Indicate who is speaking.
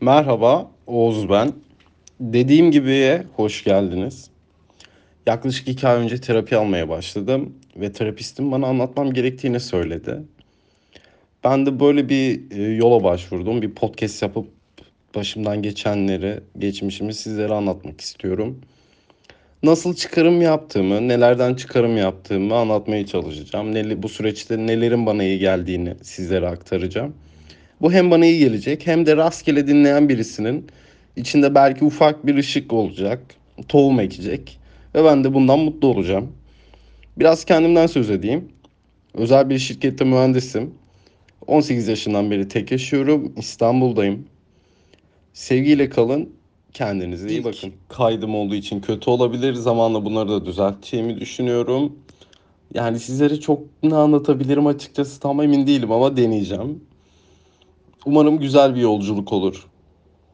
Speaker 1: Merhaba, Oğuz ben. Dediğim gibiye hoş geldiniz. Yaklaşık iki ay önce terapi almaya başladım ve terapistim bana anlatmam gerektiğini söyledi. Ben de böyle bir e, yola başvurdum. Bir podcast yapıp başımdan geçenleri, geçmişimi sizlere anlatmak istiyorum. Nasıl çıkarım yaptığımı, nelerden çıkarım yaptığımı anlatmaya çalışacağım. Bu süreçte nelerin bana iyi geldiğini sizlere aktaracağım. Bu hem bana iyi gelecek hem de rastgele dinleyen birisinin içinde belki ufak bir ışık olacak, tohum ekecek ve ben de bundan mutlu olacağım. Biraz kendimden söz edeyim. Özel bir şirkette mühendisim. 18 yaşından beri tek yaşıyorum. İstanbul'dayım. Sevgiyle kalın. Kendinize iyi
Speaker 2: İlk
Speaker 1: bakın. Kaydım olduğu için kötü olabilir. Zamanla bunları da düzelteceğimi düşünüyorum. Yani sizlere çok ne anlatabilirim açıkçası tam emin değilim ama deneyeceğim. Umarım güzel bir yolculuk olur.